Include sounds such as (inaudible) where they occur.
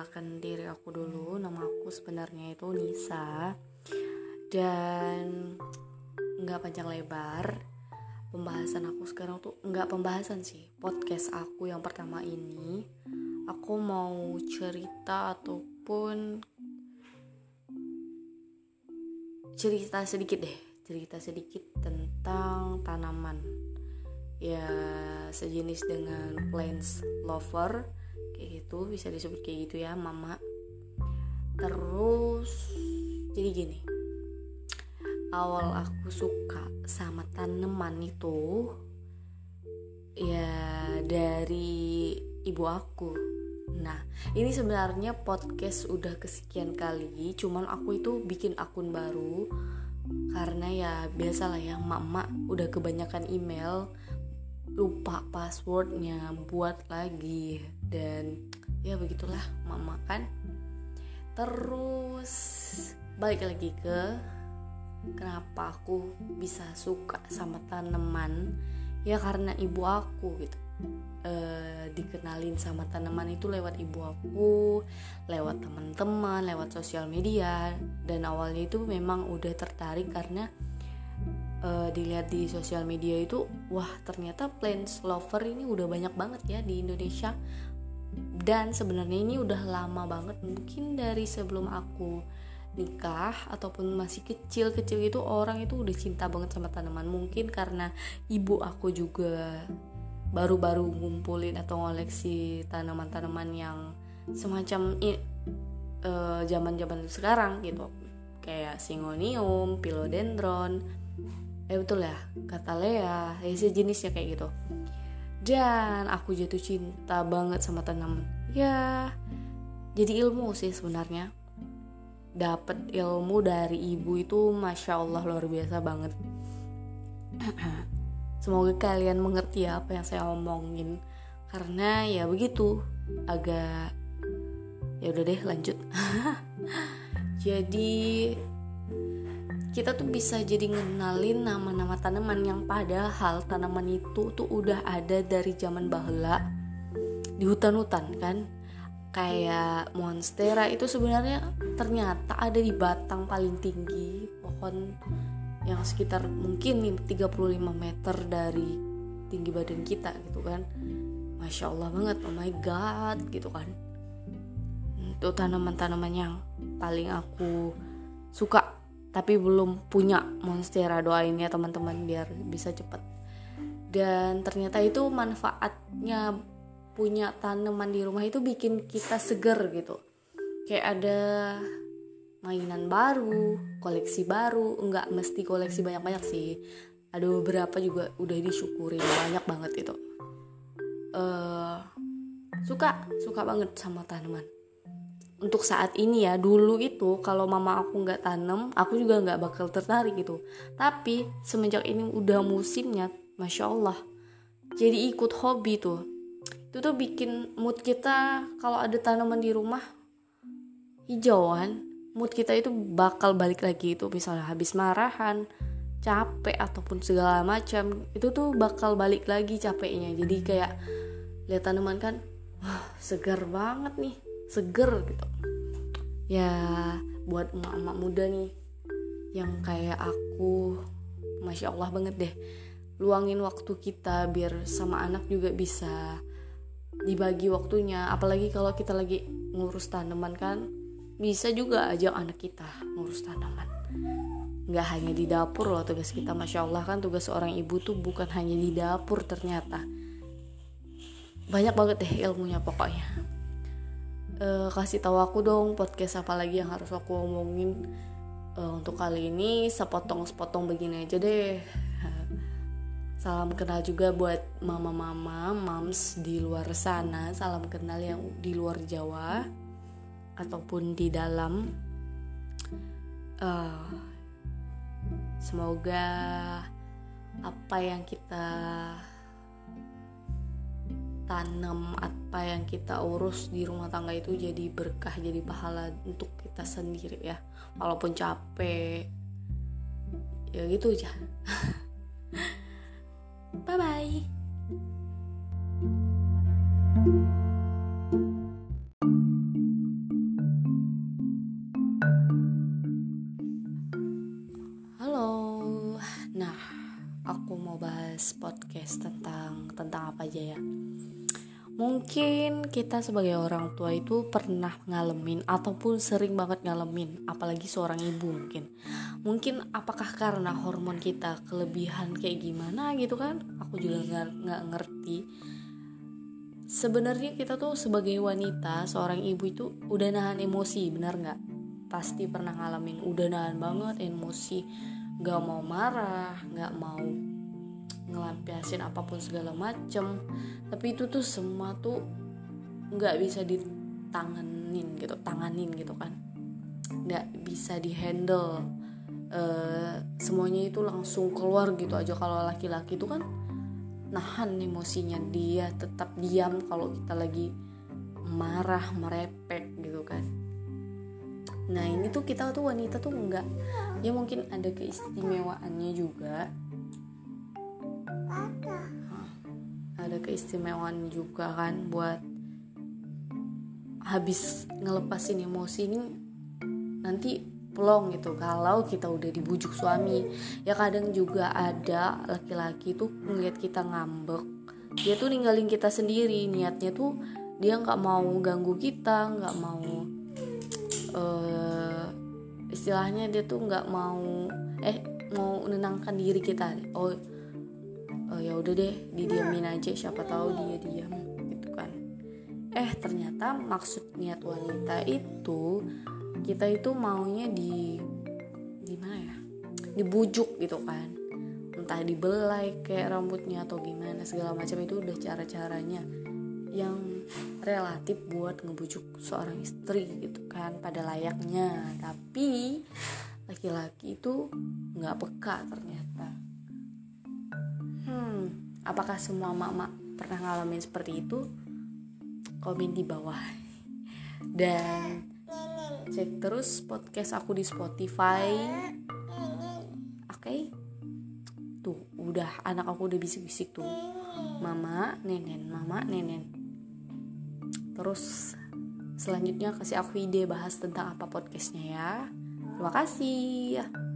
perkenalkan diri aku dulu. Nama aku sebenarnya itu Nisa. Dan nggak panjang lebar. Pembahasan aku sekarang tuh nggak pembahasan sih. Podcast aku yang pertama ini, aku mau cerita ataupun cerita sedikit deh, cerita sedikit tentang tanaman. Ya sejenis dengan plants lover kayak gitu bisa disebut kayak gitu ya mama. Terus jadi gini. Awal aku suka sama tanaman itu ya dari ibu aku. Nah ini sebenarnya podcast udah kesekian kali cuman aku itu bikin akun baru. Karena ya biasalah ya mama udah kebanyakan email lupa passwordnya buat lagi dan ya begitulah mama kan terus balik lagi ke kenapa aku bisa suka sama tanaman? Ya karena ibu aku gitu. E, dikenalin sama tanaman itu lewat ibu aku lewat teman-teman lewat sosial media. Dan awalnya itu memang udah tertarik karena uh, dilihat di sosial media itu wah ternyata plants lover ini udah banyak banget ya di Indonesia dan sebenarnya ini udah lama banget mungkin dari sebelum aku nikah ataupun masih kecil-kecil itu orang itu udah cinta banget sama tanaman. Mungkin karena ibu aku juga baru-baru ngumpulin atau ngoleksi tanaman-tanaman yang semacam zaman-zaman uh, sekarang gitu. Kayak singonium, philodendron, eh betul ya kata Lea ya sejenisnya kayak gitu dan aku jatuh cinta banget sama tanaman ya jadi ilmu sih sebenarnya. Dapat ilmu dari ibu itu masya Allah luar biasa banget. (clears throat) Semoga kalian mengerti apa yang saya omongin. Karena ya begitu agak ya udah deh lanjut. (laughs) Jadi kita tuh bisa jadi ngenalin nama-nama tanaman yang padahal tanaman itu tuh udah ada dari zaman bahula di hutan-hutan kan? Kayak monstera itu sebenarnya ternyata ada di batang paling tinggi pohon yang sekitar mungkin 35 meter dari tinggi badan kita gitu kan. Masya Allah banget oh my god gitu kan. Itu tanaman-tanaman yang paling aku suka tapi belum punya monstera doain ya teman-teman biar bisa cepet. Dan ternyata itu manfaatnya punya tanaman di rumah itu bikin kita seger gitu. Kayak ada mainan baru koleksi baru. Enggak mesti koleksi banyak-banyak sih. Ada beberapa juga udah disyukurin banyak banget itu uh, suka suka banget sama tanaman untuk saat ini ya dulu itu kalau mama aku nggak tanam aku juga nggak bakal tertarik gitu. Tapi semenjak ini udah musimnya masya allah jadi ikut hobi tuh. Itu tuh bikin mood kita kalau ada tanaman di rumah hijauan mood kita itu bakal balik lagi itu. Misalnya habis marahan capek ataupun segala macam itu tuh bakal balik lagi capeknya. Jadi kayak lihat tanaman kan wah segar banget nih seger gitu. Ya buat emak-emak muda nih yang kayak aku masya allah banget deh. Luangin waktu kita biar sama anak juga bisa dibagi waktunya. Apalagi kalau kita lagi ngurus tanaman kan bisa juga ajak anak kita ngurus tanaman. Nggak hanya di dapur loh tugas kita masya allah kan tugas seorang ibu tuh bukan hanya di dapur ternyata. Banyak banget deh ilmunya pokoknya uh, kasih tahu aku dong podcast apa lagi yang harus aku omongin. Uh, untuk kali ini sepotong-sepotong begini aja deh. (laughs) Salam kenal juga buat mama-mama mams di luar sana. Salam kenal yang di luar Jawa ataupun di dalam. Uh, semoga apa yang kita tanam apa yang kita urus di rumah tangga itu jadi berkah jadi pahala untuk kita sendiri ya. Walaupun capek. Ya gitu aja. (laughs) Bye bye halo. Nah aku mau bahas podcast tentang tentang apa aja ya? Mungkin kita sebagai orang tua itu pernah ngalamin ataupun sering banget ngalamin apalagi seorang ibu mungkin. Mungkin apakah karena hormon kita kelebihan kayak gimana gitu kan? Aku juga nggak ngerti. Sebenarnya kita tuh sebagai wanita seorang ibu itu udah nahan emosi benar nggak? Pasti pernah ngalamin udah nahan banget emosi. Nggak mau marah nggak mau ngelampiasin apa pun segala macem tapi itu tuh semua tuh nggak bisa ditanganin gitu tanganin gitu kan. Nggak bisa dihandle uh, semuanya itu langsung keluar gitu aja. Kalau laki-laki itu kan nahan emosinya dia tetap diam kalau kita lagi marah merepek gitu kan. Nah ini tuh kita tuh wanita tuh enggak ya mungkin ada keistimewaannya juga ada keistimewaan juga kan buat habis ngelepasin emosi ini nanti plong gitu. Kalau kita udah dibujuk suami ya kadang juga ada laki-laki tuh ngeliat kita ngambek dia tuh ninggalin kita sendiri. Niatnya tuh dia nggak mau ganggu kita nggak mau uh, istilahnya dia tuh nggak mau eh mau menenangkan diri kita. Oh oh ya udah deh didiamin aja siapa tahu dia diam gitu kan. Eh ternyata maksud niat wanita itu kita itu maunya di di mana ya? Dibujuk gitu kan. Entah dibelai kayak rambutnya atau gimana segala macam itu udah cara-caranya yang relatif buat ngebujuk seorang istri gitu kan pada layaknya. Tapi laki-laki itu nggak peka ternyata Hmm, apakah semua mak-mak pernah ngalamin seperti itu? Komen di bawah. Dan cek terus podcast aku di Spotify. Oke. Okay? Tuh, udah anak aku udah bisik-bisik tuh. Mama, nenen, mama, nenen. Terus selanjutnya kasih aku ide bahas tentang apa podcastnya ya. Terima kasih.